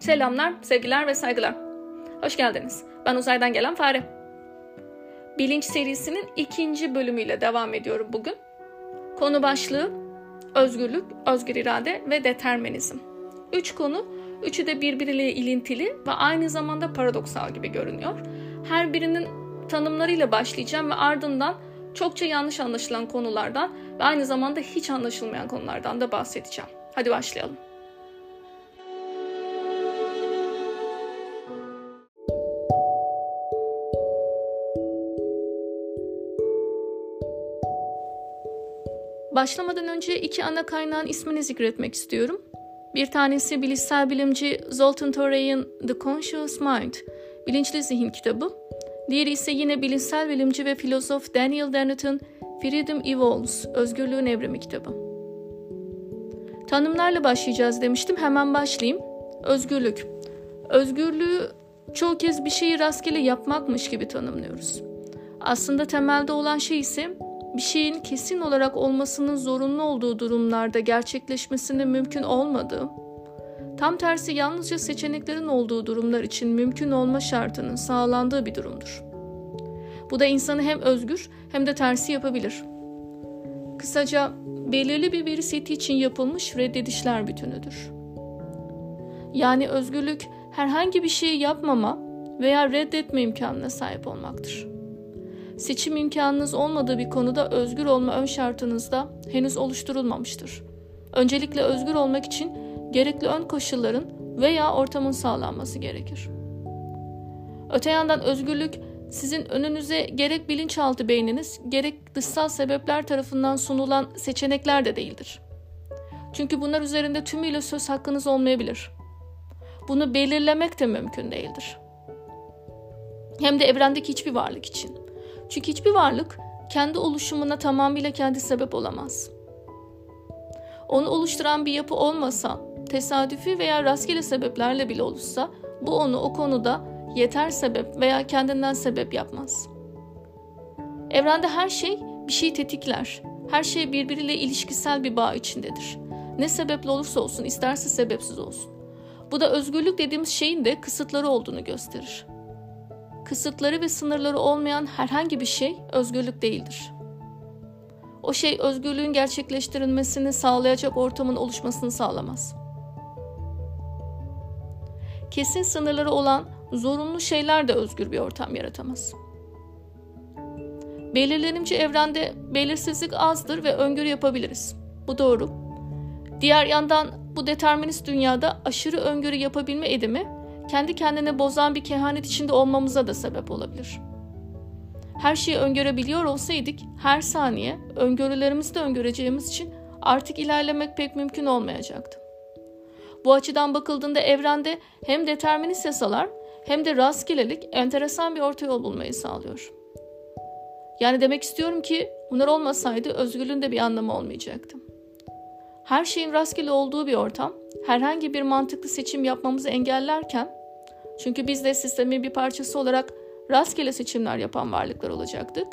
Selamlar, sevgiler ve saygılar. Hoş geldiniz. Ben uzaydan gelen fare. Bilinç serisinin ikinci bölümüyle devam ediyorum bugün. Konu başlığı özgürlük, özgür irade ve determinizm. Üç konu, üçü de birbiriyle ilintili ve aynı zamanda paradoksal gibi görünüyor. Her birinin tanımlarıyla başlayacağım ve ardından çokça yanlış anlaşılan konulardan ve aynı zamanda hiç anlaşılmayan konulardan da bahsedeceğim. Hadi başlayalım. Başlamadan önce iki ana kaynağın ismini zikretmek istiyorum. Bir tanesi bilişsel bilimci Zoltan Torrey'in The Conscious Mind, Bilinçli Zihin kitabı. Diğeri ise yine bilişsel bilimci ve filozof Daniel Dennett'ın Freedom Evolves, Özgürlüğün Evrimi kitabı. Tanımlarla başlayacağız demiştim, hemen başlayayım. Özgürlük. Özgürlüğü çoğu kez bir şeyi rastgele yapmakmış gibi tanımlıyoruz. Aslında temelde olan şey ise bir şeyin kesin olarak olmasının zorunlu olduğu durumlarda gerçekleşmesinin mümkün olmadığı, tam tersi yalnızca seçeneklerin olduğu durumlar için mümkün olma şartının sağlandığı bir durumdur. Bu da insanı hem özgür hem de tersi yapabilir. Kısaca belirli bir veri seti için yapılmış reddedişler bütünüdür. Yani özgürlük herhangi bir şeyi yapmama veya reddetme imkanına sahip olmaktır. Seçim imkanınız olmadığı bir konuda özgür olma ön şartınız da henüz oluşturulmamıştır. Öncelikle özgür olmak için gerekli ön koşulların veya ortamın sağlanması gerekir. Öte yandan özgürlük sizin önünüze gerek bilinçaltı beyniniz gerek dışsal sebepler tarafından sunulan seçenekler de değildir. Çünkü bunlar üzerinde tümüyle söz hakkınız olmayabilir. Bunu belirlemek de mümkün değildir. Hem de evrendeki hiçbir varlık için. Çünkü hiçbir varlık kendi oluşumuna tamamıyla kendi sebep olamaz. Onu oluşturan bir yapı olmasa, tesadüfi veya rastgele sebeplerle bile oluşsa, bu onu o konuda yeter sebep veya kendinden sebep yapmaz. Evrende her şey bir şeyi tetikler. Her şey birbiriyle ilişkisel bir bağ içindedir. Ne sebeple olursa olsun, isterse sebepsiz olsun. Bu da özgürlük dediğimiz şeyin de kısıtları olduğunu gösterir kısıtları ve sınırları olmayan herhangi bir şey özgürlük değildir. O şey özgürlüğün gerçekleştirilmesini sağlayacak ortamın oluşmasını sağlamaz. Kesin sınırları olan zorunlu şeyler de özgür bir ortam yaratamaz. Belirlenimci evrende belirsizlik azdır ve öngörü yapabiliriz. Bu doğru. Diğer yandan bu determinist dünyada aşırı öngörü yapabilme edimi kendi kendine bozan bir kehanet içinde olmamıza da sebep olabilir. Her şeyi öngörebiliyor olsaydık her saniye öngörülerimizi de öngöreceğimiz için artık ilerlemek pek mümkün olmayacaktı. Bu açıdan bakıldığında evrende hem determinist yasalar hem de rastgelelik enteresan bir orta yol bulmayı sağlıyor. Yani demek istiyorum ki bunlar olmasaydı özgürlüğün de bir anlamı olmayacaktı. Her şeyin rastgele olduğu bir ortam herhangi bir mantıklı seçim yapmamızı engellerken çünkü biz de sistemin bir parçası olarak rastgele seçimler yapan varlıklar olacaktık.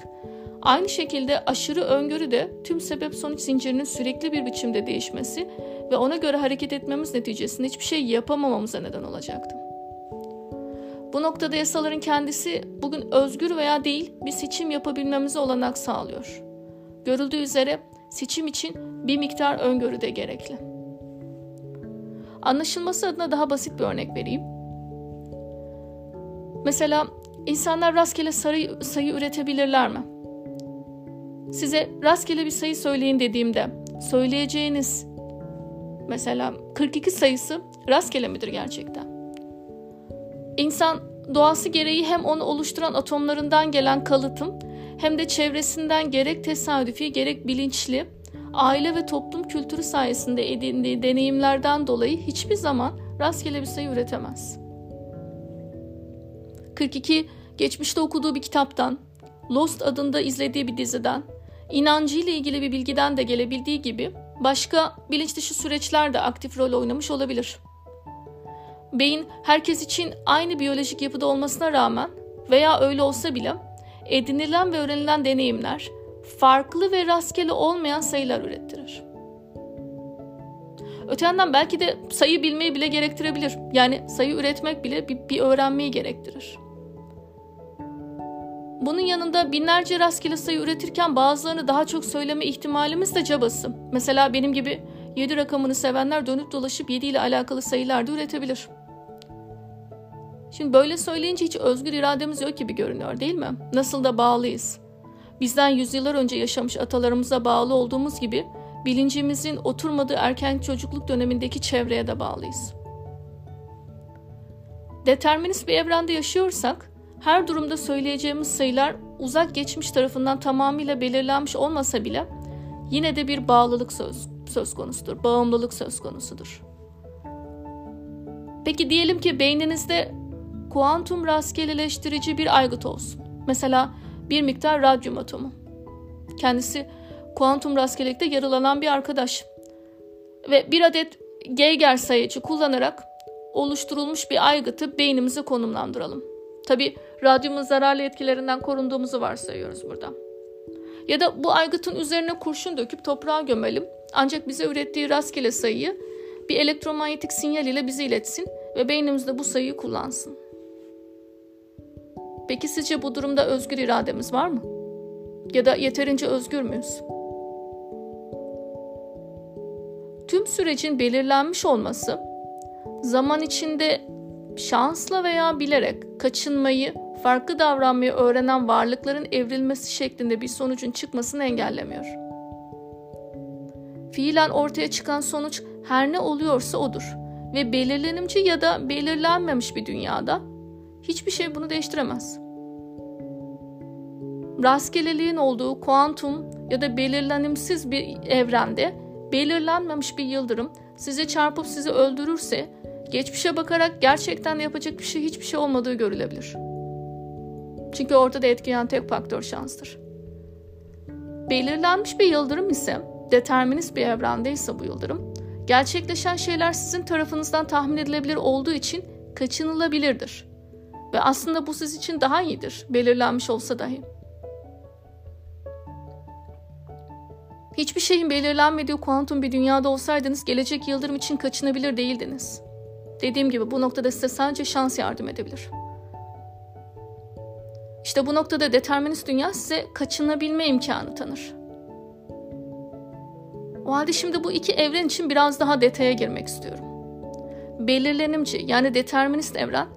Aynı şekilde aşırı öngörü de tüm sebep sonuç zincirinin sürekli bir biçimde değişmesi ve ona göre hareket etmemiz neticesinde hiçbir şey yapamamamıza neden olacaktı. Bu noktada yasaların kendisi bugün özgür veya değil bir seçim yapabilmemize olanak sağlıyor. Görüldüğü üzere seçim için bir miktar öngörü de gerekli. Anlaşılması adına daha basit bir örnek vereyim. Mesela insanlar rastgele sayı, sayı üretebilirler mi? Size rastgele bir sayı söyleyin dediğimde söyleyeceğiniz mesela 42 sayısı rastgele midir gerçekten? İnsan doğası gereği hem onu oluşturan atomlarından gelen kalıtım hem de çevresinden gerek tesadüfi gerek bilinçli aile ve toplum kültürü sayesinde edindiği deneyimlerden dolayı hiçbir zaman rastgele bir sayı üretemez. 42 geçmişte okuduğu bir kitaptan, Lost adında izlediği bir diziden, inancıyla ilgili bir bilgiden de gelebildiği gibi başka bilinç dışı süreçler de aktif rol oynamış olabilir. Beyin herkes için aynı biyolojik yapıda olmasına rağmen veya öyle olsa bile edinilen ve öğrenilen deneyimler farklı ve rastgele olmayan sayılar ürettirir. Öte yandan belki de sayı bilmeyi bile gerektirebilir. Yani sayı üretmek bile bir, bir öğrenmeyi gerektirir. Bunun yanında binlerce rastgele sayı üretirken bazılarını daha çok söyleme ihtimalimiz de cabası. Mesela benim gibi 7 rakamını sevenler dönüp dolaşıp 7 ile alakalı sayılar da üretebilir. Şimdi böyle söyleyince hiç özgür irademiz yok gibi görünüyor değil mi? Nasıl da bağlıyız. Bizden yüzyıllar önce yaşamış atalarımıza bağlı olduğumuz gibi bilincimizin oturmadığı erken çocukluk dönemindeki çevreye de bağlıyız. Determinist bir evrende yaşıyorsak her durumda söyleyeceğimiz sayılar uzak geçmiş tarafından tamamıyla belirlenmiş olmasa bile yine de bir bağlılık söz, söz konusudur, bağımlılık söz konusudur. Peki diyelim ki beyninizde kuantum rastgeleleştirici bir aygıt olsun. Mesela bir miktar radyum atomu. Kendisi kuantum rastgelelikte yarılanan bir arkadaş. Ve bir adet Geiger sayıcı kullanarak oluşturulmuş bir aygıtı beynimize konumlandıralım. Tabi radyumun zararlı etkilerinden korunduğumuzu varsayıyoruz burada. Ya da bu aygıtın üzerine kurşun döküp toprağa gömelim. Ancak bize ürettiği rastgele sayıyı bir elektromanyetik sinyal ile bize iletsin ve beynimizde bu sayıyı kullansın. Peki sizce bu durumda özgür irademiz var mı? Ya da yeterince özgür müyüz? Tüm sürecin belirlenmiş olması zaman içinde şansla veya bilerek kaçınmayı, farklı davranmayı öğrenen varlıkların evrilmesi şeklinde bir sonucun çıkmasını engellemiyor. Fiilen ortaya çıkan sonuç her ne oluyorsa odur ve belirlenimci ya da belirlenmemiş bir dünyada hiçbir şey bunu değiştiremez. Rastgeleliğin olduğu kuantum ya da belirlenimsiz bir evrende belirlenmemiş bir yıldırım sizi çarpıp sizi öldürürse geçmişe bakarak gerçekten yapacak bir şey hiçbir şey olmadığı görülebilir. Çünkü ortada etkileyen tek faktör şanstır. Belirlenmiş bir yıldırım ise determinist bir evrende ise bu yıldırım gerçekleşen şeyler sizin tarafınızdan tahmin edilebilir olduğu için kaçınılabilirdir. Ve aslında bu siz için daha iyidir belirlenmiş olsa dahi. Hiçbir şeyin belirlenmediği kuantum bir dünyada olsaydınız gelecek yıldırım için kaçınabilir değildiniz. Dediğim gibi bu noktada size sadece şans yardım edebilir. İşte bu noktada determinist dünya size kaçınabilme imkanı tanır. O halde şimdi bu iki evren için biraz daha detaya girmek istiyorum. Belirlenimci yani determinist evren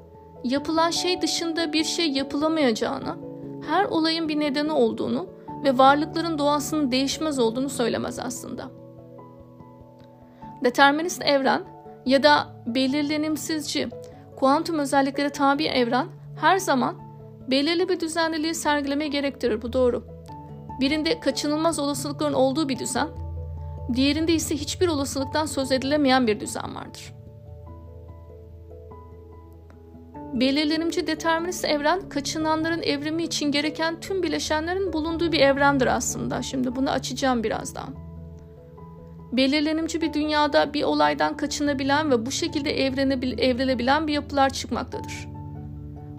yapılan şey dışında bir şey yapılamayacağını, her olayın bir nedeni olduğunu ve varlıkların doğasının değişmez olduğunu söylemez aslında. Determinist evren ya da belirlenimsizci, kuantum özelliklere tabi evren her zaman belirli bir düzenliliği sergilemeyi gerektirir. Bu doğru. Birinde kaçınılmaz olasılıkların olduğu bir düzen, diğerinde ise hiçbir olasılıktan söz edilemeyen bir düzen vardır. Belirlenimci determinist evren kaçınanların evrimi için gereken tüm bileşenlerin bulunduğu bir evrendir aslında. Şimdi bunu açacağım birazdan. Belirlenimci bir dünyada bir olaydan kaçınabilen ve bu şekilde evrilebilen bir yapılar çıkmaktadır.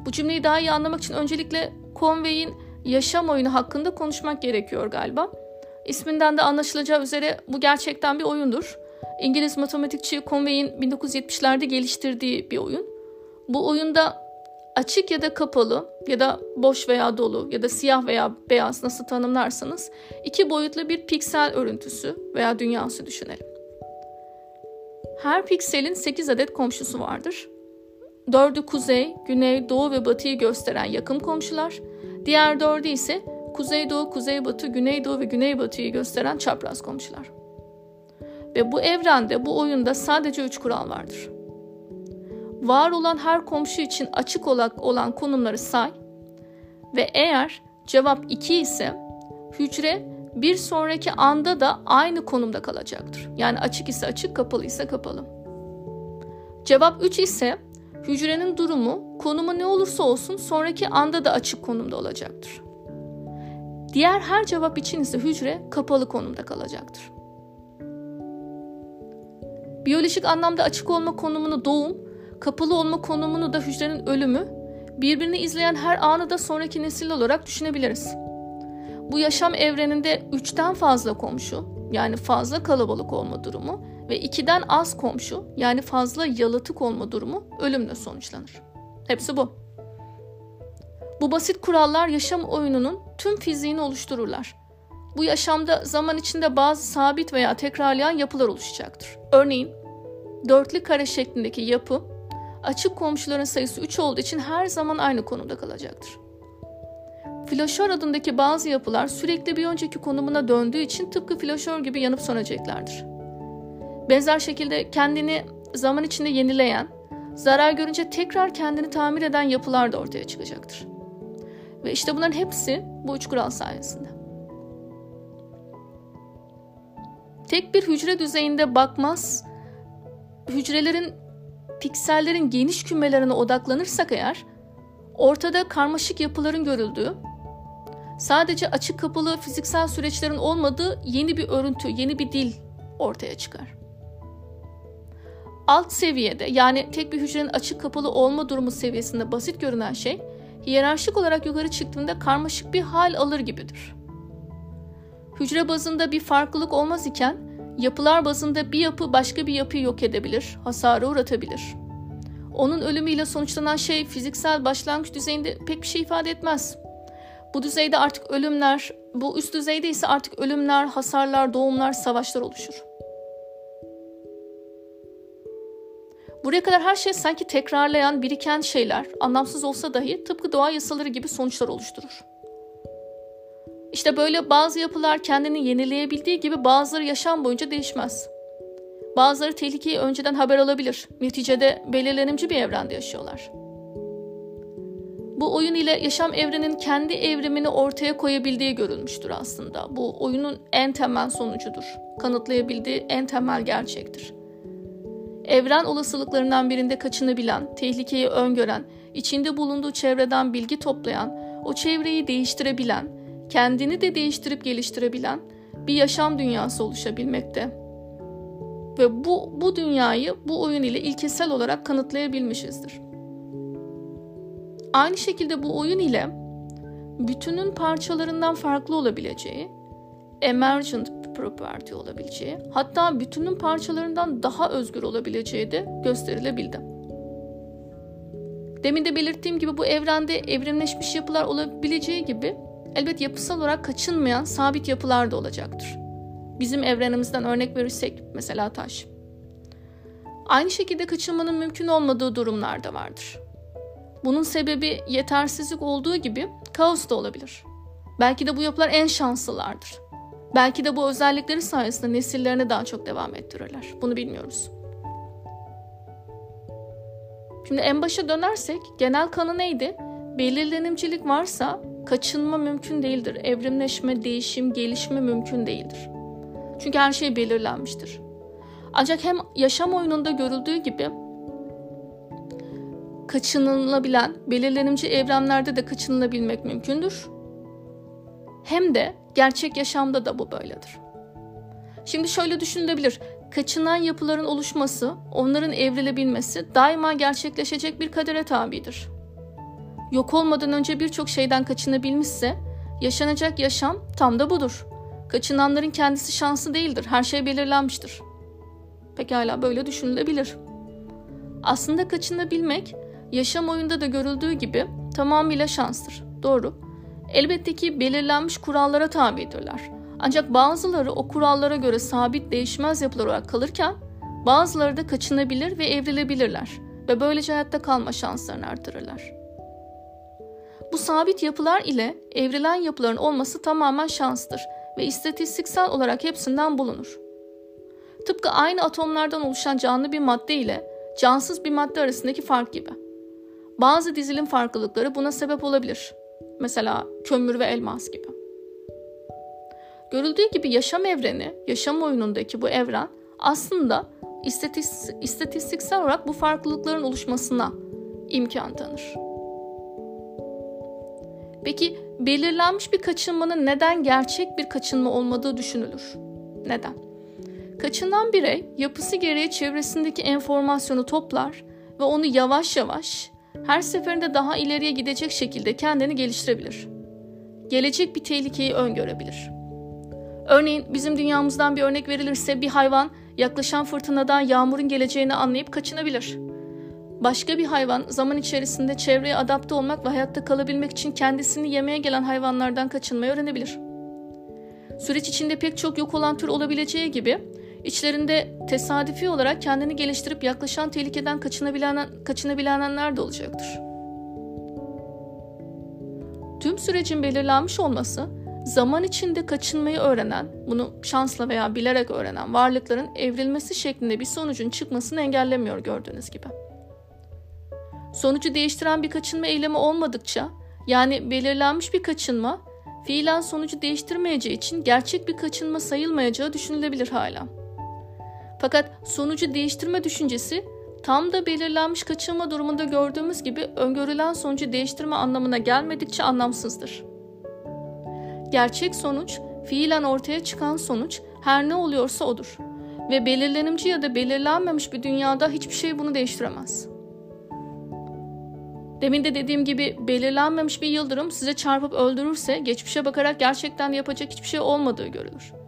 Bu cümleyi daha iyi anlamak için öncelikle Conway'in yaşam oyunu hakkında konuşmak gerekiyor galiba. İsminden de anlaşılacağı üzere bu gerçekten bir oyundur. İngiliz matematikçi Conway'in 1970'lerde geliştirdiği bir oyun. Bu oyunda açık ya da kapalı ya da boş veya dolu ya da siyah veya beyaz nasıl tanımlarsanız iki boyutlu bir piksel örüntüsü veya dünyası düşünelim. Her pikselin 8 adet komşusu vardır. Dördü kuzey, güney, doğu ve batıyı gösteren yakın komşular. Diğer dördü ise kuzey, doğu, kuzey, batı, güney, doğu ve güney batıyı gösteren çapraz komşular. Ve bu evrende, bu oyunda sadece üç kural vardır var olan her komşu için açık olan konumları say ve eğer cevap 2 ise hücre bir sonraki anda da aynı konumda kalacaktır. Yani açık ise açık, kapalı ise kapalı. Cevap 3 ise hücrenin durumu, konumu ne olursa olsun sonraki anda da açık konumda olacaktır. Diğer her cevap için ise hücre kapalı konumda kalacaktır. Biyolojik anlamda açık olma konumunu doğum, kapalı olma konumunu da hücrenin ölümü, birbirini izleyen her anı da sonraki nesil olarak düşünebiliriz. Bu yaşam evreninde üçten fazla komşu, yani fazla kalabalık olma durumu ve ikiden az komşu yani fazla yalıtık olma durumu ölümle sonuçlanır. Hepsi bu. Bu basit kurallar yaşam oyununun tüm fiziğini oluştururlar. Bu yaşamda zaman içinde bazı sabit veya tekrarlayan yapılar oluşacaktır. Örneğin dörtlü kare şeklindeki yapı açık komşuların sayısı 3 olduğu için her zaman aynı konumda kalacaktır. Flaşör adındaki bazı yapılar sürekli bir önceki konumuna döndüğü için tıpkı flaşör gibi yanıp söneceklerdir. Benzer şekilde kendini zaman içinde yenileyen, zarar görünce tekrar kendini tamir eden yapılar da ortaya çıkacaktır. Ve işte bunların hepsi bu üç kural sayesinde. Tek bir hücre düzeyinde bakmaz, hücrelerin piksellerin geniş kümelerine odaklanırsak eğer, ortada karmaşık yapıların görüldüğü, sadece açık kapalı fiziksel süreçlerin olmadığı yeni bir örüntü, yeni bir dil ortaya çıkar. Alt seviyede yani tek bir hücrenin açık kapalı olma durumu seviyesinde basit görünen şey, hiyerarşik olarak yukarı çıktığında karmaşık bir hal alır gibidir. Hücre bazında bir farklılık olmaz iken, yapılar bazında bir yapı başka bir yapıyı yok edebilir, hasara uğratabilir. Onun ölümüyle sonuçlanan şey fiziksel başlangıç düzeyinde pek bir şey ifade etmez. Bu düzeyde artık ölümler, bu üst düzeyde ise artık ölümler, hasarlar, doğumlar, savaşlar oluşur. Buraya kadar her şey sanki tekrarlayan, biriken şeyler, anlamsız olsa dahi tıpkı doğa yasaları gibi sonuçlar oluşturur. İşte böyle bazı yapılar kendini yenileyebildiği gibi bazıları yaşam boyunca değişmez. Bazıları tehlikeyi önceden haber alabilir. Neticede belirlenimci bir evrende yaşıyorlar. Bu oyun ile yaşam evrenin kendi evrimini ortaya koyabildiği görülmüştür aslında. Bu oyunun en temel sonucudur. Kanıtlayabildiği en temel gerçektir. Evren olasılıklarından birinde kaçınabilen, tehlikeyi öngören, içinde bulunduğu çevreden bilgi toplayan, o çevreyi değiştirebilen, kendini de değiştirip geliştirebilen bir yaşam dünyası oluşabilmekte. Ve bu, bu dünyayı bu oyun ile ilkesel olarak kanıtlayabilmişizdir. Aynı şekilde bu oyun ile bütünün parçalarından farklı olabileceği, emergent property olabileceği, hatta bütünün parçalarından daha özgür olabileceği de gösterilebildi. Demin de belirttiğim gibi bu evrende evrimleşmiş yapılar olabileceği gibi elbet yapısal olarak kaçınmayan sabit yapılar da olacaktır. Bizim evrenimizden örnek verirsek mesela taş. Aynı şekilde kaçınmanın mümkün olmadığı durumlar da vardır. Bunun sebebi yetersizlik olduğu gibi kaos da olabilir. Belki de bu yapılar en şanslılardır. Belki de bu özellikleri sayesinde nesillerine daha çok devam ettirirler. Bunu bilmiyoruz. Şimdi en başa dönersek genel kanı neydi? Belirlenimcilik varsa kaçınma mümkün değildir. Evrimleşme, değişim, gelişme mümkün değildir. Çünkü her şey belirlenmiştir. Ancak hem yaşam oyununda görüldüğü gibi kaçınılabilen, belirlenimci evrenlerde de kaçınılabilmek mümkündür. Hem de gerçek yaşamda da bu böyledir. Şimdi şöyle düşünülebilir. Kaçınan yapıların oluşması, onların evrilebilmesi daima gerçekleşecek bir kadere tabidir. Yok olmadan önce birçok şeyden kaçınabilmişse, yaşanacak yaşam tam da budur. Kaçınanların kendisi şansı değildir, her şey belirlenmiştir. Pekala böyle düşünülebilir. Aslında kaçınabilmek, yaşam oyunda da görüldüğü gibi tamamıyla şanstır. Doğru. Elbette ki belirlenmiş kurallara tabidirler. Ancak bazıları o kurallara göre sabit değişmez yapılar olarak kalırken bazıları da kaçınabilir ve evrilebilirler ve böylece hayatta kalma şanslarını artırırlar. Bu sabit yapılar ile evrilen yapıların olması tamamen şanstır ve istatistiksel olarak hepsinden bulunur. Tıpkı aynı atomlardan oluşan canlı bir madde ile cansız bir madde arasındaki fark gibi. Bazı dizilim farklılıkları buna sebep olabilir. Mesela kömür ve elmas gibi. Görüldüğü gibi yaşam evreni, yaşam oyunundaki bu evren aslında istatistiksel olarak bu farklılıkların oluşmasına imkan tanır. Peki belirlenmiş bir kaçınmanın neden gerçek bir kaçınma olmadığı düşünülür? Neden? Kaçınan birey yapısı gereği çevresindeki enformasyonu toplar ve onu yavaş yavaş her seferinde daha ileriye gidecek şekilde kendini geliştirebilir. Gelecek bir tehlikeyi öngörebilir. Örneğin bizim dünyamızdan bir örnek verilirse bir hayvan yaklaşan fırtınadan yağmurun geleceğini anlayıp kaçınabilir. Başka bir hayvan zaman içerisinde çevreye adapte olmak ve hayatta kalabilmek için kendisini yemeye gelen hayvanlardan kaçınmayı öğrenebilir. Süreç içinde pek çok yok olan tür olabileceği gibi içlerinde tesadüfi olarak kendini geliştirip yaklaşan tehlikeden kaçınabilen, kaçınabilenler de olacaktır. Tüm sürecin belirlenmiş olması zaman içinde kaçınmayı öğrenen, bunu şansla veya bilerek öğrenen varlıkların evrilmesi şeklinde bir sonucun çıkmasını engellemiyor gördüğünüz gibi. Sonucu değiştiren bir kaçınma eylemi olmadıkça, yani belirlenmiş bir kaçınma, fiilen sonucu değiştirmeyeceği için gerçek bir kaçınma sayılmayacağı düşünülebilir hala. Fakat sonucu değiştirme düşüncesi tam da belirlenmiş kaçınma durumunda gördüğümüz gibi öngörülen sonucu değiştirme anlamına gelmedikçe anlamsızdır. Gerçek sonuç, fiilen ortaya çıkan sonuç her ne oluyorsa odur ve belirlenimci ya da belirlenmemiş bir dünyada hiçbir şey bunu değiştiremez. Demin de dediğim gibi belirlenmemiş bir yıldırım size çarpıp öldürürse geçmişe bakarak gerçekten yapacak hiçbir şey olmadığı görülür.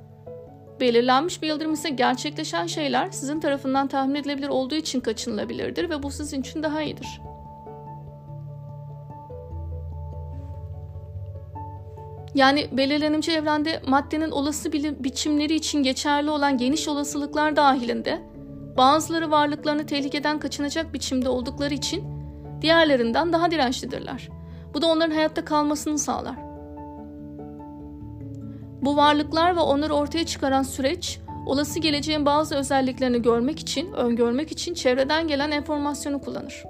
Belirlenmiş bir yıldırım ise gerçekleşen şeyler sizin tarafından tahmin edilebilir olduğu için kaçınılabilirdir ve bu sizin için daha iyidir. Yani belirlenimci evrende maddenin olası biçimleri için geçerli olan geniş olasılıklar dahilinde bazıları varlıklarını tehlikeden kaçınacak biçimde oldukları için diğerlerinden daha dirençlidirler. Bu da onların hayatta kalmasını sağlar. Bu varlıklar ve onları ortaya çıkaran süreç, olası geleceğin bazı özelliklerini görmek için, öngörmek için çevreden gelen enformasyonu kullanır.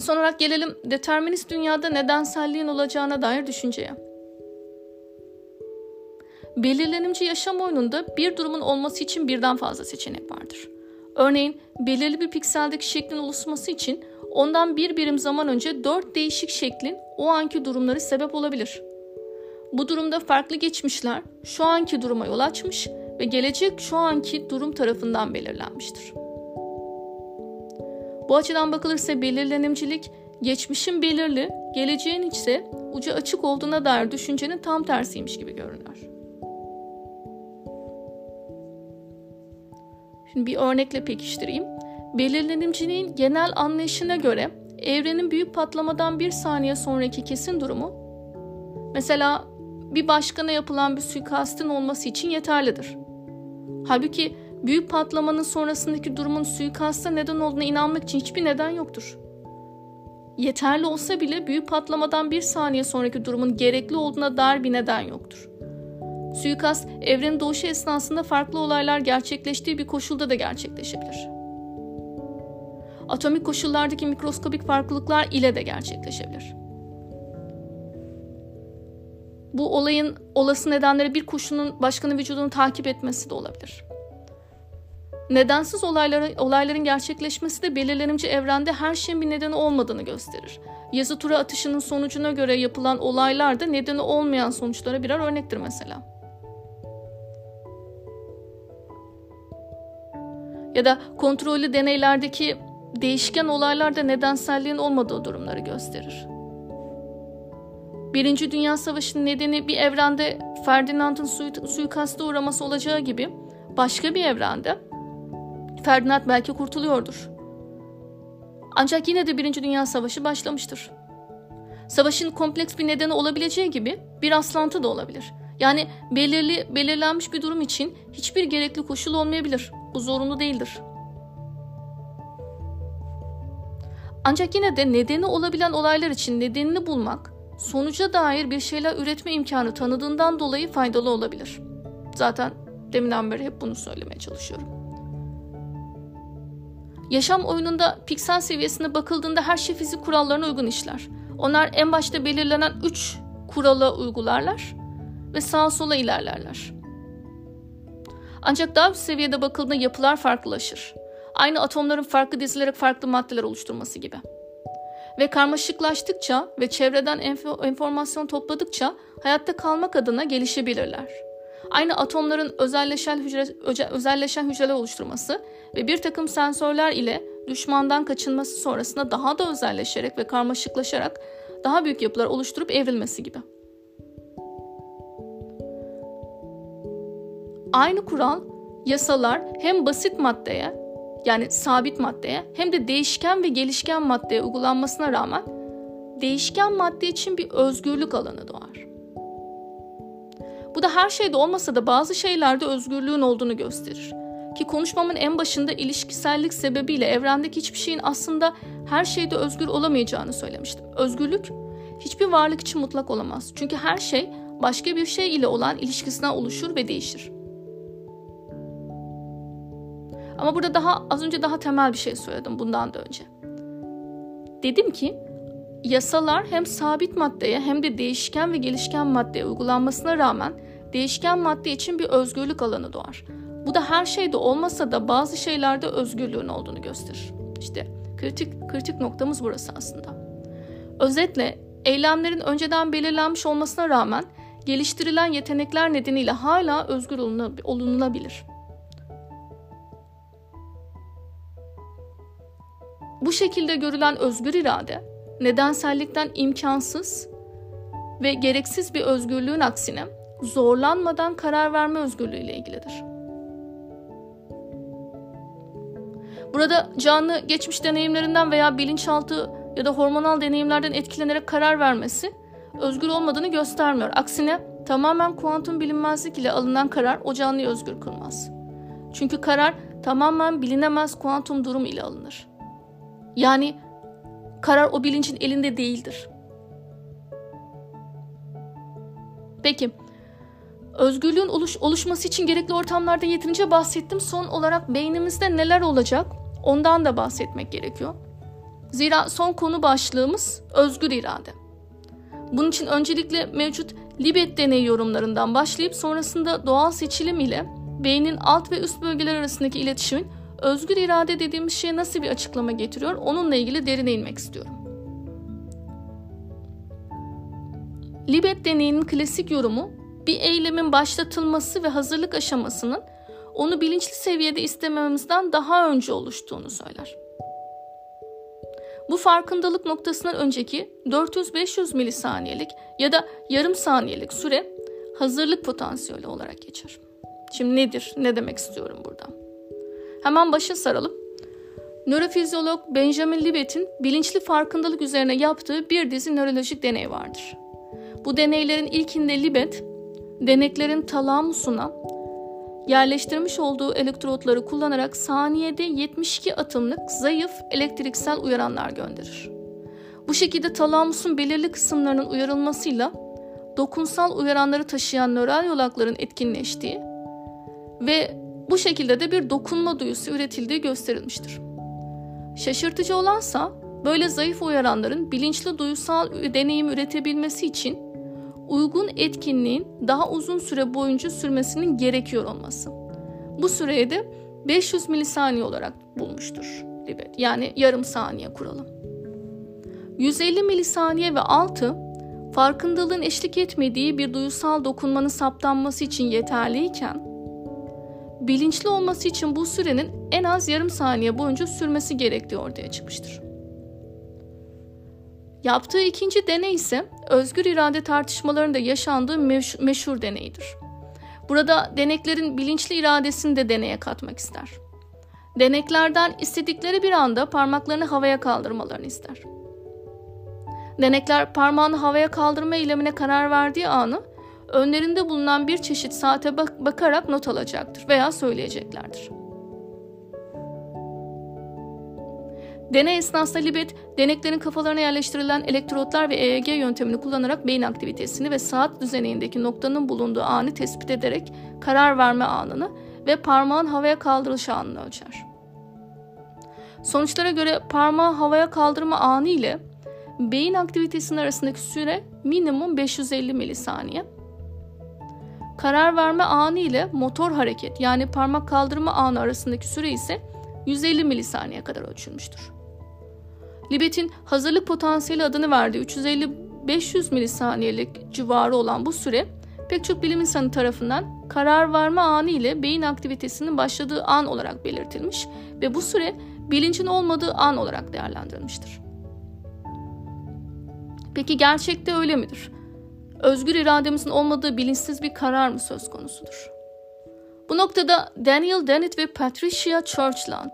Son olarak gelelim determinist dünyada nedenselliğin olacağına dair düşünceye. Belirlenimci yaşam oyununda bir durumun olması için birden fazla seçenek vardır. Örneğin belirli bir pikseldeki şeklin oluşması için ondan bir birim zaman önce dört değişik şeklin o anki durumları sebep olabilir. Bu durumda farklı geçmişler şu anki duruma yol açmış ve gelecek şu anki durum tarafından belirlenmiştir. Bu açıdan bakılırsa belirlenimcilik geçmişin belirli, geleceğin ise ucu açık olduğuna dair düşüncenin tam tersiymiş gibi görünüyor. Şimdi bir örnekle pekiştireyim. Belirlenimciliğin genel anlayışına göre evrenin büyük patlamadan bir saniye sonraki kesin durumu mesela bir başkana yapılan bir suikastin olması için yeterlidir. Halbuki büyük patlamanın sonrasındaki durumun suikasta neden olduğuna inanmak için hiçbir neden yoktur. Yeterli olsa bile büyük patlamadan bir saniye sonraki durumun gerekli olduğuna dair bir neden yoktur. Suikast, evrenin doğuşu esnasında farklı olaylar gerçekleştiği bir koşulda da gerçekleşebilir. Atomik koşullardaki mikroskobik farklılıklar ile de gerçekleşebilir. Bu olayın olası nedenleri bir kuşunun başkanın vücudunu takip etmesi de olabilir. Nedensiz olayların, olayların gerçekleşmesi de belirlenimci evrende her şeyin bir nedeni olmadığını gösterir. Yazı tura atışının sonucuna göre yapılan olaylar da nedeni olmayan sonuçlara birer örnektir mesela. Ya da kontrollü deneylerdeki değişken olaylarda nedenselliğin olmadığı durumları gösterir. Birinci Dünya Savaşı'nın nedeni bir evrende Ferdinand'ın suikasta uğraması olacağı gibi başka bir evrende Ferdinand belki kurtuluyordur. Ancak yine de Birinci Dünya Savaşı başlamıştır. Savaşın kompleks bir nedeni olabileceği gibi bir aslantı da olabilir. Yani belirli belirlenmiş bir durum için hiçbir gerekli koşul olmayabilir. Bu zorunlu değildir. Ancak yine de nedeni olabilen olaylar için nedenini bulmak, sonuca dair bir şeyler üretme imkanı tanıdığından dolayı faydalı olabilir. Zaten deminden beri hep bunu söylemeye çalışıyorum. Yaşam oyununda piksel seviyesine bakıldığında her şey fizik kurallarına uygun işler. Onlar en başta belirlenen 3 kurala uygularlar ve sağa sola ilerlerler. Ancak daha üst seviyede bakıldığında yapılar farklılaşır. Aynı atomların farklı dizilerek farklı maddeler oluşturması gibi. Ve karmaşıklaştıkça ve çevreden enformasyon topladıkça hayatta kalmak adına gelişebilirler. Aynı atomların özelleşen, hücre, özelleşen hücreler oluşturması ve bir takım sensörler ile düşmandan kaçınması sonrasında daha da özelleşerek ve karmaşıklaşarak daha büyük yapılar oluşturup evrilmesi gibi. aynı kural, yasalar hem basit maddeye yani sabit maddeye hem de değişken ve gelişken maddeye uygulanmasına rağmen değişken madde için bir özgürlük alanı doğar. Bu da her şeyde olmasa da bazı şeylerde özgürlüğün olduğunu gösterir. Ki konuşmamın en başında ilişkisellik sebebiyle evrendeki hiçbir şeyin aslında her şeyde özgür olamayacağını söylemiştim. Özgürlük hiçbir varlık için mutlak olamaz. Çünkü her şey başka bir şey ile olan ilişkisinden oluşur ve değişir. Ama burada daha az önce daha temel bir şey söyledim bundan da önce. Dedim ki yasalar hem sabit maddeye hem de değişken ve gelişken maddeye uygulanmasına rağmen değişken madde için bir özgürlük alanı doğar. Bu da her şeyde olmasa da bazı şeylerde özgürlüğün olduğunu gösterir. İşte kritik kritik noktamız burası aslında. Özetle eylemlerin önceden belirlenmiş olmasına rağmen geliştirilen yetenekler nedeniyle hala özgür olunulabilir. Bu şekilde görülen özgür irade, nedensellikten imkansız ve gereksiz bir özgürlüğün aksine zorlanmadan karar verme özgürlüğü ile ilgilidir. Burada canlı geçmiş deneyimlerinden veya bilinçaltı ya da hormonal deneyimlerden etkilenerek karar vermesi özgür olmadığını göstermiyor. Aksine tamamen kuantum bilinmezlik ile alınan karar o canlıyı özgür kılmaz. Çünkü karar tamamen bilinemez kuantum durum ile alınır. Yani karar o bilincin elinde değildir. Peki, özgürlüğün oluş, oluşması için gerekli ortamlarda yeterince bahsettim. Son olarak beynimizde neler olacak ondan da bahsetmek gerekiyor. Zira son konu başlığımız özgür irade. Bunun için öncelikle mevcut Libet deney yorumlarından başlayıp sonrasında doğal seçilim ile beynin alt ve üst bölgeler arasındaki iletişimin özgür irade dediğimiz şeye nasıl bir açıklama getiriyor onunla ilgili derine inmek istiyorum. Libet deneyinin klasik yorumu bir eylemin başlatılması ve hazırlık aşamasının onu bilinçli seviyede istemememizden daha önce oluştuğunu söyler. Bu farkındalık noktasından önceki 400-500 milisaniyelik ya da yarım saniyelik süre hazırlık potansiyeli olarak geçer. Şimdi nedir? Ne demek istiyorum burada? Hemen başa saralım. Nörofizyolog Benjamin Libet'in bilinçli farkındalık üzerine yaptığı bir dizi nörolojik deney vardır. Bu deneylerin ilkinde Libet, deneklerin talamusuna yerleştirmiş olduğu elektrotları kullanarak saniyede 72 atımlık zayıf elektriksel uyaranlar gönderir. Bu şekilde talamusun belirli kısımlarının uyarılmasıyla dokunsal uyaranları taşıyan nöral yolakların etkinleştiği ve bu şekilde de bir dokunma duyusu üretildiği gösterilmiştir. Şaşırtıcı olansa böyle zayıf uyaranların bilinçli duysal deneyim üretebilmesi için uygun etkinliğin daha uzun süre boyunca sürmesinin gerekiyor olması. Bu süreye de 500 milisaniye olarak bulmuştur. Yani yarım saniye kuralı. 150 milisaniye ve altı farkındalığın eşlik etmediği bir duyusal dokunmanın saptanması için yeterliyken bilinçli olması için bu sürenin en az yarım saniye boyunca sürmesi gerektiği ortaya çıkmıştır. Yaptığı ikinci deney ise özgür irade tartışmalarında yaşandığı meş- meşhur deneydir. Burada deneklerin bilinçli iradesini de deneye katmak ister. Deneklerden istedikleri bir anda parmaklarını havaya kaldırmalarını ister. Denekler parmağını havaya kaldırma eylemine karar verdiği anı önlerinde bulunan bir çeşit saate bak- bakarak not alacaktır veya söyleyeceklerdir. Deney esnasında Libet, deneklerin kafalarına yerleştirilen elektrotlar ve EEG yöntemini kullanarak beyin aktivitesini ve saat düzenindeki noktanın bulunduğu anı tespit ederek karar verme anını ve parmağın havaya kaldırılış anını ölçer. Sonuçlara göre parmağı havaya kaldırma anı ile beyin aktivitesinin arasındaki süre minimum 550 milisaniye. Karar verme anı ile motor hareket yani parmak kaldırma anı arasındaki süre ise 150 milisaniye kadar ölçülmüştür. Libet'in hazırlık potansiyeli adını verdiği 350-500 milisaniyelik civarı olan bu süre pek çok bilim insanı tarafından karar verme anı ile beyin aktivitesinin başladığı an olarak belirtilmiş ve bu süre bilincin olmadığı an olarak değerlendirilmiştir. Peki gerçekte öyle midir? Özgür irademizin olmadığı bilinçsiz bir karar mı söz konusudur? Bu noktada Daniel Dennett ve Patricia Churchland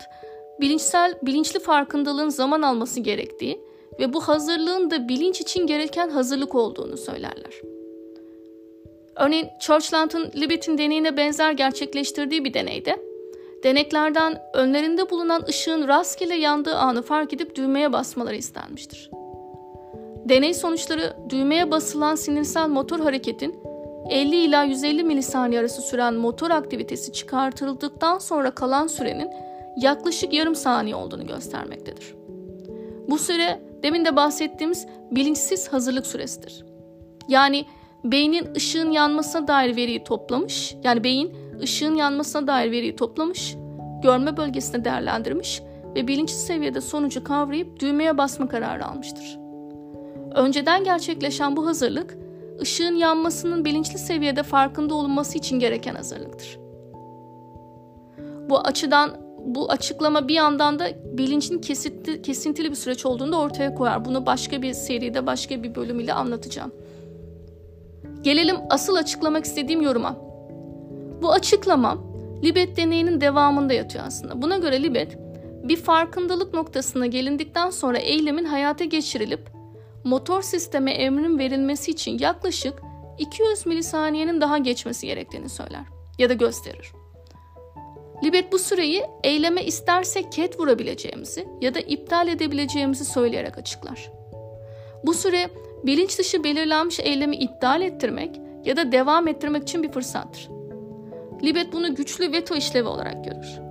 bilinçsel bilinçli farkındalığın zaman alması gerektiği ve bu hazırlığın da bilinç için gereken hazırlık olduğunu söylerler. Örneğin Churchland'ın Libet'in deneyine benzer gerçekleştirdiği bir deneyde deneklerden önlerinde bulunan ışığın rastgele yandığı anı fark edip düğmeye basmaları istenmiştir. Deney sonuçları düğmeye basılan sinirsel motor hareketin 50 ila 150 milisaniye arası süren motor aktivitesi çıkartıldıktan sonra kalan sürenin yaklaşık yarım saniye olduğunu göstermektedir. Bu süre demin de bahsettiğimiz bilinçsiz hazırlık süresidir. Yani beynin ışığın yanmasına dair veriyi toplamış, yani beyin ışığın yanmasına dair veriyi toplamış, görme bölgesine değerlendirmiş ve bilinçli seviyede sonucu kavrayıp düğmeye basma kararı almıştır. Önceden gerçekleşen bu hazırlık, ışığın yanmasının bilinçli seviyede farkında olunması için gereken hazırlıktır. Bu açıdan bu açıklama bir yandan da bilincin kesitli, kesintili bir süreç olduğunu da ortaya koyar. Bunu başka bir seride, başka bir bölüm ile anlatacağım. Gelelim asıl açıklamak istediğim yoruma. Bu açıklama Libet deneyinin devamında yatıyor aslında. Buna göre Libet bir farkındalık noktasına gelindikten sonra eylemin hayata geçirilip motor sisteme emrin verilmesi için yaklaşık 200 milisaniyenin daha geçmesi gerektiğini söyler ya da gösterir. Libet bu süreyi eyleme istersek ket vurabileceğimizi ya da iptal edebileceğimizi söyleyerek açıklar. Bu süre bilinç dışı belirlenmiş eylemi iptal ettirmek ya da devam ettirmek için bir fırsattır. Libet bunu güçlü veto işlevi olarak görür.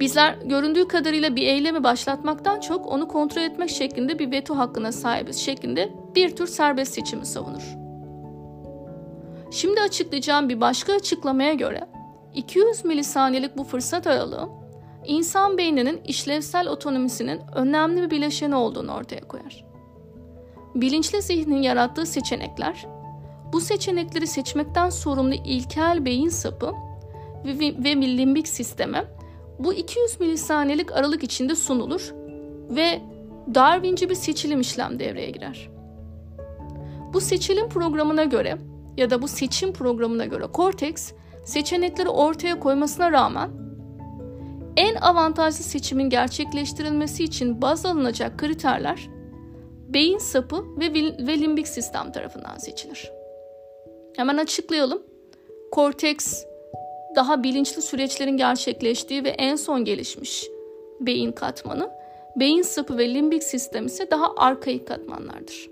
Bizler göründüğü kadarıyla bir eylemi başlatmaktan çok onu kontrol etmek şeklinde bir veto hakkına sahibiz şeklinde bir tür serbest seçimi savunur. Şimdi açıklayacağım bir başka açıklamaya göre 200 milisaniyelik bu fırsat aralığı insan beyninin işlevsel otonomisinin önemli bir bileşeni olduğunu ortaya koyar. Bilinçli zihnin yarattığı seçenekler, bu seçenekleri seçmekten sorumlu ilkel beyin sapı ve, limbik sisteme bu 200 milisaniyelik aralık içinde sunulur ve Darwinci bir seçilim işlem devreye girer. Bu seçilim programına göre ya da bu seçim programına göre korteks seçenekleri ortaya koymasına rağmen en avantajlı seçimin gerçekleştirilmesi için baz alınacak kriterler beyin sapı ve, ve limbik sistem tarafından seçilir. Hemen açıklayalım. Korteks daha bilinçli süreçlerin gerçekleştiği ve en son gelişmiş beyin katmanı. Beyin sapı ve limbik sistem ise daha arkaik katmanlardır.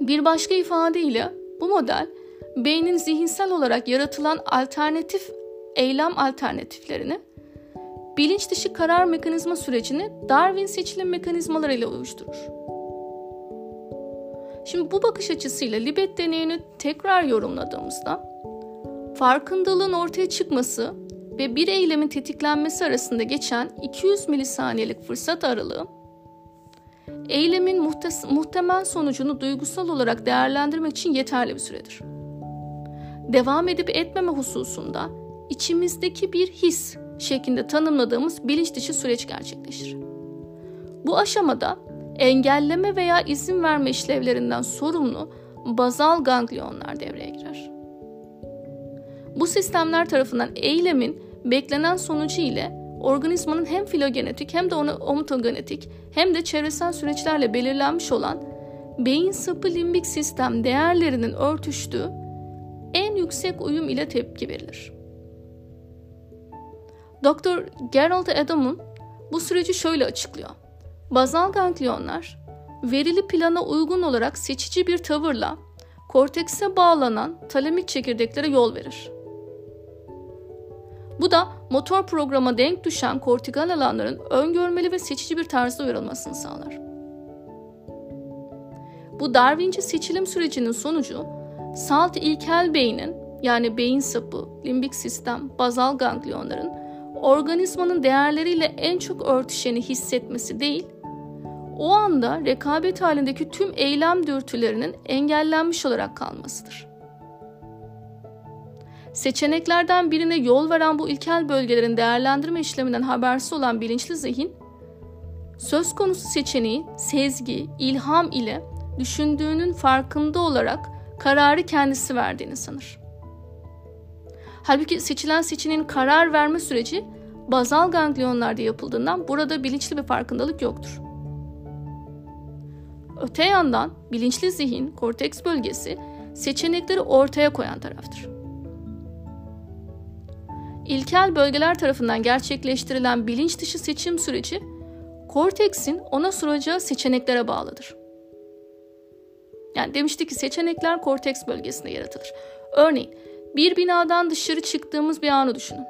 Bir başka ifadeyle bu model beynin zihinsel olarak yaratılan alternatif eylem alternatiflerini bilinç dışı karar mekanizma sürecini Darwin seçilim mekanizmalarıyla uyuşturur. Şimdi bu bakış açısıyla Libet deneyini tekrar yorumladığımızda farkındalığın ortaya çıkması ve bir eylemin tetiklenmesi arasında geçen 200 milisaniyelik fırsat aralığı eylemin muhtemel sonucunu duygusal olarak değerlendirmek için yeterli bir süredir devam edip etmeme hususunda içimizdeki bir his şeklinde tanımladığımız bilinç dışı süreç gerçekleşir. Bu aşamada engelleme veya izin verme işlevlerinden sorumlu bazal ganglionlar devreye girer. Bu sistemler tarafından eylemin beklenen sonucu ile organizmanın hem filogenetik hem de ontogenetik hem de çevresel süreçlerle belirlenmiş olan beyin sapı limbik sistem değerlerinin örtüştüğü en yüksek uyum ile tepki verilir. Dr. Gerald Adam'ın bu süreci şöyle açıklıyor. Bazal ganglionlar verili plana uygun olarak seçici bir tavırla kortekse bağlanan talemik çekirdeklere yol verir. Bu da motor programa denk düşen kortikal alanların öngörmeli ve seçici bir tarzda uyarılmasını sağlar. Bu Darwinci seçilim sürecinin sonucu Salt ilkel beynin yani beyin sapı, limbik sistem, bazal ganglionların organizmanın değerleriyle en çok örtüşeni hissetmesi değil, o anda rekabet halindeki tüm eylem dürtülerinin engellenmiş olarak kalmasıdır. Seçeneklerden birine yol veren bu ilkel bölgelerin değerlendirme işleminden habersiz olan bilinçli zihin, söz konusu seçeneği sezgi, ilham ile düşündüğünün farkında olarak kararı kendisi verdiğini sanır. Halbuki seçilen seçeneğin karar verme süreci bazal ganglionlarda yapıldığından burada bilinçli bir farkındalık yoktur. Öte yandan bilinçli zihin, korteks bölgesi seçenekleri ortaya koyan taraftır. İlkel bölgeler tarafından gerçekleştirilen bilinç dışı seçim süreci korteksin ona sunacağı seçeneklere bağlıdır. Yani demiştik ki seçenekler korteks bölgesinde yaratılır. Örneğin bir binadan dışarı çıktığımız bir anı düşünün.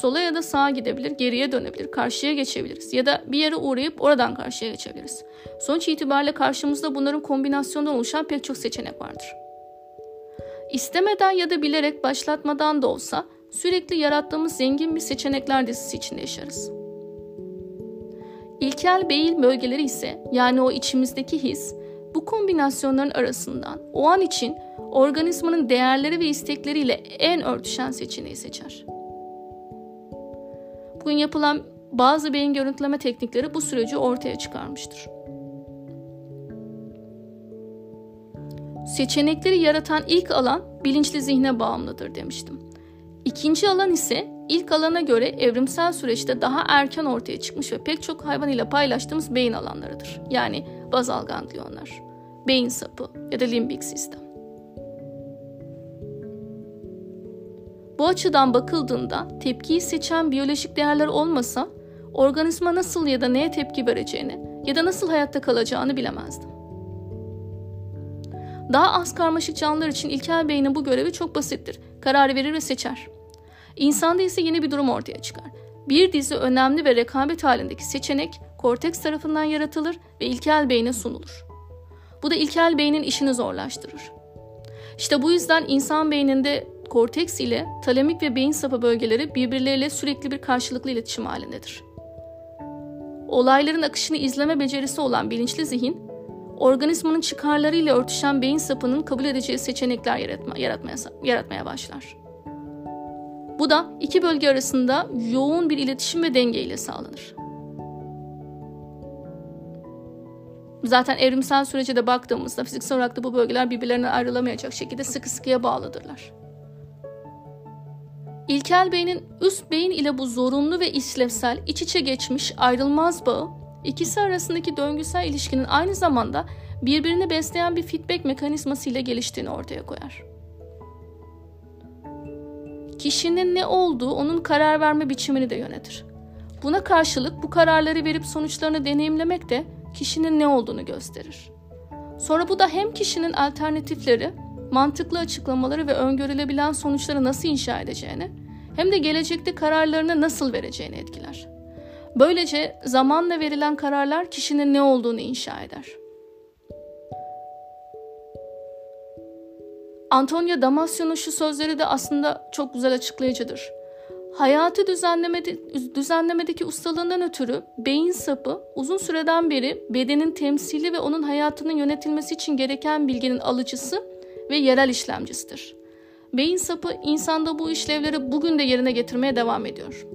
Sola ya da sağa gidebilir, geriye dönebilir, karşıya geçebiliriz ya da bir yere uğrayıp oradan karşıya geçebiliriz. Sonuç itibariyle karşımızda bunların kombinasyonundan oluşan pek çok seçenek vardır. İstemeden ya da bilerek başlatmadan da olsa sürekli yarattığımız zengin bir seçenekler dizisi içinde yaşarız. İlkel beyin bölgeleri ise yani o içimizdeki his bu kombinasyonların arasından o an için organizmanın değerleri ve istekleriyle en örtüşen seçeneği seçer. Bugün yapılan bazı beyin görüntüleme teknikleri bu süreci ortaya çıkarmıştır. Seçenekleri yaratan ilk alan bilinçli zihne bağımlıdır demiştim. İkinci alan ise ilk alana göre evrimsel süreçte daha erken ortaya çıkmış ve pek çok hayvan ile paylaştığımız beyin alanlarıdır. Yani bazal ganglionlar, beyin sapı ya da limbik sistem. Bu açıdan bakıldığında tepkiyi seçen biyolojik değerler olmasa organizma nasıl ya da neye tepki vereceğini ya da nasıl hayatta kalacağını bilemezdim. Daha az karmaşık canlılar için ilkel beynin bu görevi çok basittir. Karar verir ve seçer. İnsanda ise yeni bir durum ortaya çıkar. Bir dizi önemli ve rekabet halindeki seçenek korteks tarafından yaratılır ve ilkel beyne sunulur. Bu da ilkel beynin işini zorlaştırır. İşte bu yüzden insan beyninde korteks ile talemik ve beyin sapı bölgeleri birbirleriyle sürekli bir karşılıklı iletişim halindedir. Olayların akışını izleme becerisi olan bilinçli zihin, organizmanın çıkarlarıyla örtüşen beyin sapının kabul edeceği seçenekler yaratma, yaratmaya, yaratmaya başlar. Bu da iki bölge arasında yoğun bir iletişim ve denge ile sağlanır. Zaten evrimsel sürece de baktığımızda fiziksel olarak da bu bölgeler birbirlerinden ayrılamayacak şekilde sıkı sıkıya bağlıdırlar. İlkel beynin üst beyin ile bu zorunlu ve işlevsel iç içe geçmiş ayrılmaz bağı ikisi arasındaki döngüsel ilişkinin aynı zamanda birbirini besleyen bir feedback mekanizması ile geliştiğini ortaya koyar. Kişinin ne olduğu onun karar verme biçimini de yönetir. Buna karşılık bu kararları verip sonuçlarını deneyimlemek de kişinin ne olduğunu gösterir. Sonra bu da hem kişinin alternatifleri, mantıklı açıklamaları ve öngörülebilen sonuçları nasıl inşa edeceğini, hem de gelecekte kararlarını nasıl vereceğini etkiler. Böylece zamanla verilen kararlar kişinin ne olduğunu inşa eder. Antonio Damasio'nun şu sözleri de aslında çok güzel açıklayıcıdır. Hayatı düzenlemede, düzenlemedeki ustalığından ötürü beyin sapı uzun süreden beri bedenin temsili ve onun hayatının yönetilmesi için gereken bilginin alıcısı ve yerel işlemcisidir. Beyin sapı insanda bu işlevleri bugün de yerine getirmeye devam ediyor.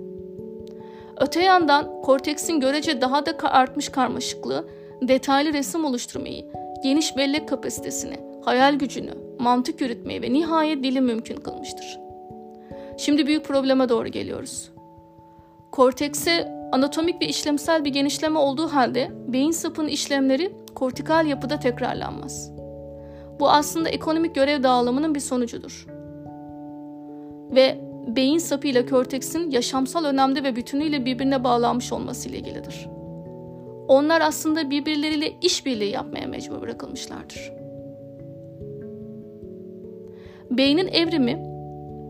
Öte yandan korteksin görece daha da artmış karmaşıklığı, detaylı resim oluşturmayı, geniş bellek kapasitesini, hayal gücünü, mantık yürütmeyi ve nihayet dili mümkün kılmıştır. Şimdi büyük probleme doğru geliyoruz. Kortekse anatomik ve işlemsel bir genişleme olduğu halde beyin sapının işlemleri kortikal yapıda tekrarlanmaz. Bu aslında ekonomik görev dağılımının bir sonucudur. Ve beyin sapı ile korteksin yaşamsal önemde ve bütünüyle birbirine bağlanmış olması ile ilgilidir. Onlar aslında birbirleriyle işbirliği yapmaya mecbur bırakılmışlardır. Beynin evrimi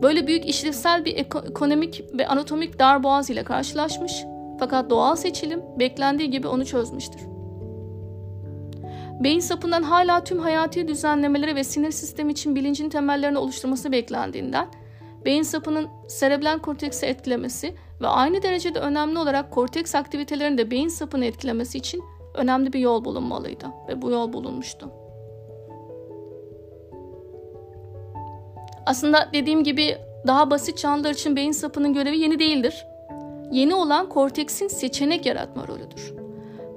böyle büyük işlevsel bir ekonomik ve anatomik darboğaz ile karşılaşmış fakat doğal seçilim beklendiği gibi onu çözmüştür. Beyin sapından hala tüm hayati düzenlemeleri ve sinir sistemi için bilincin temellerini oluşturması beklendiğinden beyin sapının serebral korteksi etkilemesi ve aynı derecede önemli olarak korteks aktivitelerini de beyin sapını etkilemesi için önemli bir yol bulunmalıydı ve bu yol bulunmuştu. Aslında dediğim gibi daha basit canlılar için beyin sapının görevi yeni değildir. Yeni olan korteksin seçenek yaratma rolüdür.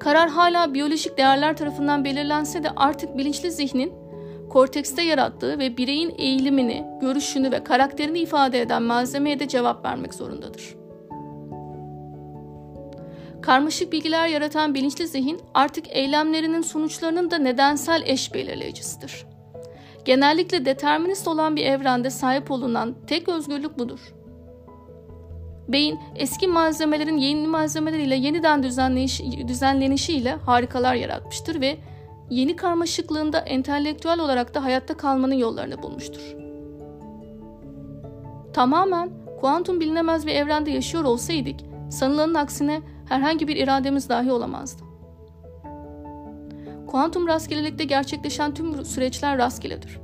Karar hala biyolojik değerler tarafından belirlense de artık bilinçli zihnin kortekste yarattığı ve bireyin eğilimini, görüşünü ve karakterini ifade eden malzemeye de cevap vermek zorundadır. Karmaşık bilgiler yaratan bilinçli zihin artık eylemlerinin sonuçlarının da nedensel eş belirleyicisidir. Genellikle determinist olan bir evrende sahip olunan tek özgürlük budur. Beyin eski malzemelerin yeni malzemeleriyle yeniden düzenleyiş, düzenlenişiyle harikalar yaratmıştır ve yeni karmaşıklığında entelektüel olarak da hayatta kalmanın yollarını bulmuştur. Tamamen kuantum bilinemez bir evrende yaşıyor olsaydık, sanılanın aksine herhangi bir irademiz dahi olamazdı. Kuantum rastgelelikte gerçekleşen tüm süreçler rastgeledir.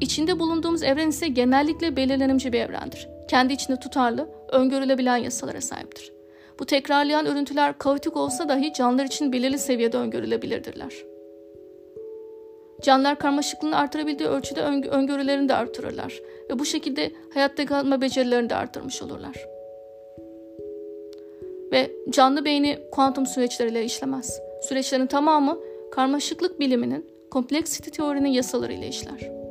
İçinde bulunduğumuz evren ise genellikle belirlenimci bir evrendir. Kendi içinde tutarlı, öngörülebilen yasalara sahiptir. Bu tekrarlayan örüntüler kaotik olsa dahi canlılar için belirli seviyede öngörülebilirdirler. Canlılar karmaşıklığını artırabildiği ölçüde öngörülerini de artırırlar ve bu şekilde hayatta kalma becerilerini de artırmış olurlar. Ve canlı beyni kuantum süreçleriyle işlemez. Süreçlerin tamamı karmaşıklık biliminin, kompleksite teorinin yasalarıyla işler.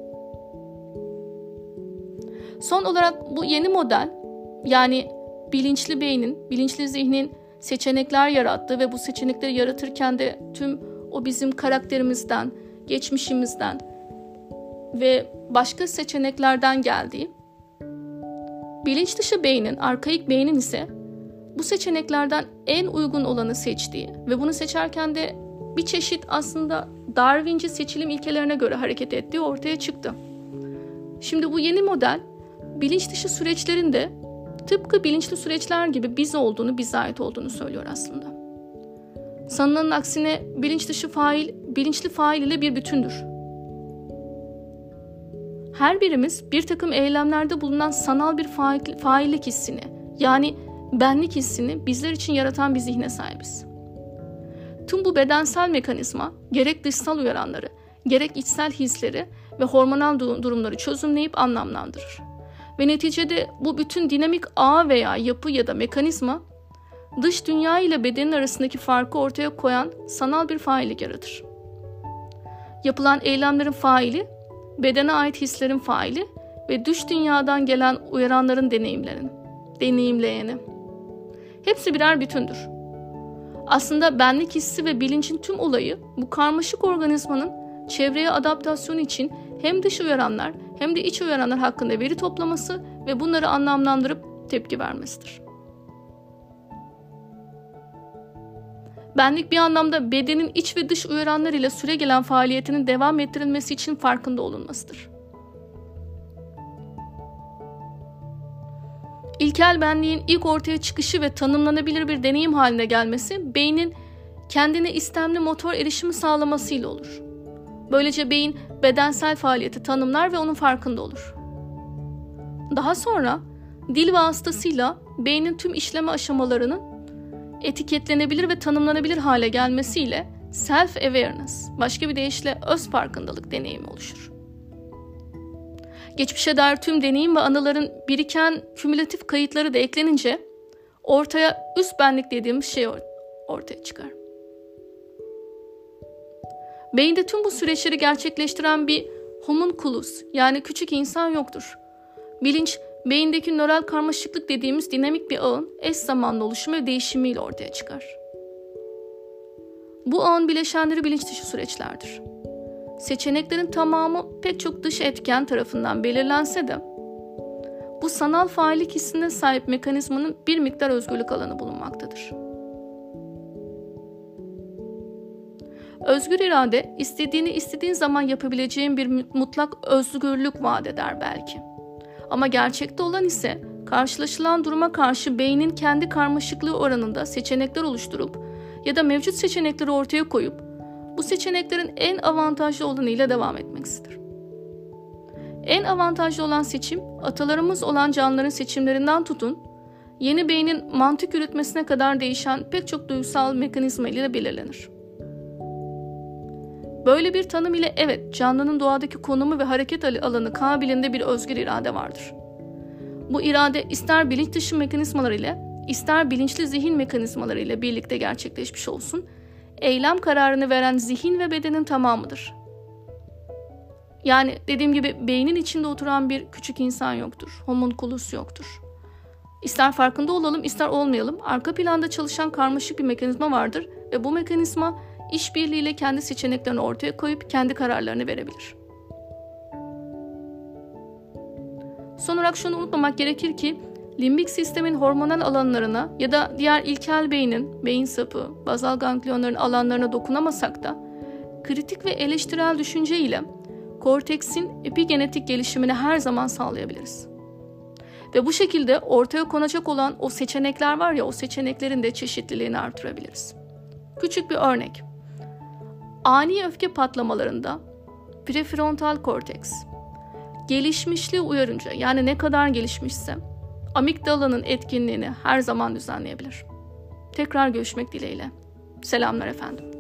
Son olarak bu yeni model yani bilinçli beynin, bilinçli zihnin seçenekler yarattığı ve bu seçenekleri yaratırken de tüm o bizim karakterimizden, geçmişimizden ve başka seçeneklerden geldiği. Bilinç dışı beynin, arkaik beynin ise bu seçeneklerden en uygun olanı seçtiği ve bunu seçerken de bir çeşit aslında Darwinci seçilim ilkelerine göre hareket ettiği ortaya çıktı. Şimdi bu yeni model bilinç dışı süreçlerin de tıpkı bilinçli süreçler gibi biz olduğunu, bize ait olduğunu söylüyor aslında. Sanılanın aksine bilinç dışı fail, bilinçli fail ile bir bütündür. Her birimiz bir takım eylemlerde bulunan sanal bir fail, faillik hissini, yani benlik hissini bizler için yaratan bir zihne sahibiz. Tüm bu bedensel mekanizma gerek dışsal uyaranları, gerek içsel hisleri ve hormonal durumları çözümleyip anlamlandırır. Ve neticede bu bütün dinamik ağ veya yapı ya da mekanizma dış dünya ile bedenin arasındaki farkı ortaya koyan sanal bir faillik yaratır. Yapılan eylemlerin faili, bedene ait hislerin faili ve dış dünyadan gelen uyaranların deneyimlerin, deneyimleyeni. Hepsi birer bütündür. Aslında benlik hissi ve bilincin tüm olayı bu karmaşık organizmanın çevreye adaptasyon için hem dış uyaranlar hem de iç uyaranlar hakkında veri toplaması ve bunları anlamlandırıp tepki vermesidir. Benlik bir anlamda bedenin iç ve dış uyaranlar ile süre gelen faaliyetinin devam ettirilmesi için farkında olunmasıdır. İlkel benliğin ilk ortaya çıkışı ve tanımlanabilir bir deneyim haline gelmesi beynin kendine istemli motor erişimi sağlamasıyla olur. Böylece beyin bedensel faaliyeti tanımlar ve onun farkında olur. Daha sonra dil vasıtasıyla beynin tüm işleme aşamalarının etiketlenebilir ve tanımlanabilir hale gelmesiyle self-awareness, başka bir deyişle öz farkındalık deneyimi oluşur. Geçmişe dair tüm deneyim ve anıların biriken kümülatif kayıtları da eklenince ortaya üst benlik dediğimiz şey ortaya çıkar. Beyinde tüm bu süreçleri gerçekleştiren bir homunculus yani küçük insan yoktur. Bilinç beyindeki nöral karmaşıklık dediğimiz dinamik bir ağın eş zamanlı oluşumu ve değişimiyle ortaya çıkar. Bu ağın bileşenleri bilinç dışı süreçlerdir. Seçeneklerin tamamı pek çok dış etken tarafından belirlense de bu sanal faillik hissine sahip mekanizmanın bir miktar özgürlük alanı bulunmaktadır. Özgür irade istediğini istediğin zaman yapabileceğin bir mutlak özgürlük vaat eder belki. Ama gerçekte olan ise karşılaşılan duruma karşı beynin kendi karmaşıklığı oranında seçenekler oluşturup ya da mevcut seçenekleri ortaya koyup bu seçeneklerin en avantajlı olanıyla devam etmesidir. En avantajlı olan seçim atalarımız olan canlıların seçimlerinden tutun yeni beynin mantık yürütmesine kadar değişen pek çok duygusal mekanizma ile belirlenir. Böyle bir tanım ile evet canlının doğadaki konumu ve hareket alanı kabilinde bir özgür irade vardır. Bu irade ister bilinç dışı mekanizmalar ile ister bilinçli zihin mekanizmaları ile birlikte gerçekleşmiş olsun, eylem kararını veren zihin ve bedenin tamamıdır. Yani dediğim gibi beynin içinde oturan bir küçük insan yoktur. Homunculus yoktur. İster farkında olalım ister olmayalım arka planda çalışan karmaşık bir mekanizma vardır ve bu mekanizma işbirliğiyle kendi seçeneklerini ortaya koyup kendi kararlarını verebilir. Son olarak şunu unutmamak gerekir ki limbik sistemin hormonal alanlarına ya da diğer ilkel beynin, beyin sapı, bazal ganglionların alanlarına dokunamasak da kritik ve eleştirel düşünce ile korteksin epigenetik gelişimini her zaman sağlayabiliriz. Ve bu şekilde ortaya konacak olan o seçenekler var ya o seçeneklerin de çeşitliliğini artırabiliriz. Küçük bir örnek. Ani öfke patlamalarında prefrontal korteks gelişmişliği uyarınca yani ne kadar gelişmişse amigdalanın etkinliğini her zaman düzenleyebilir. Tekrar görüşmek dileğiyle. Selamlar efendim.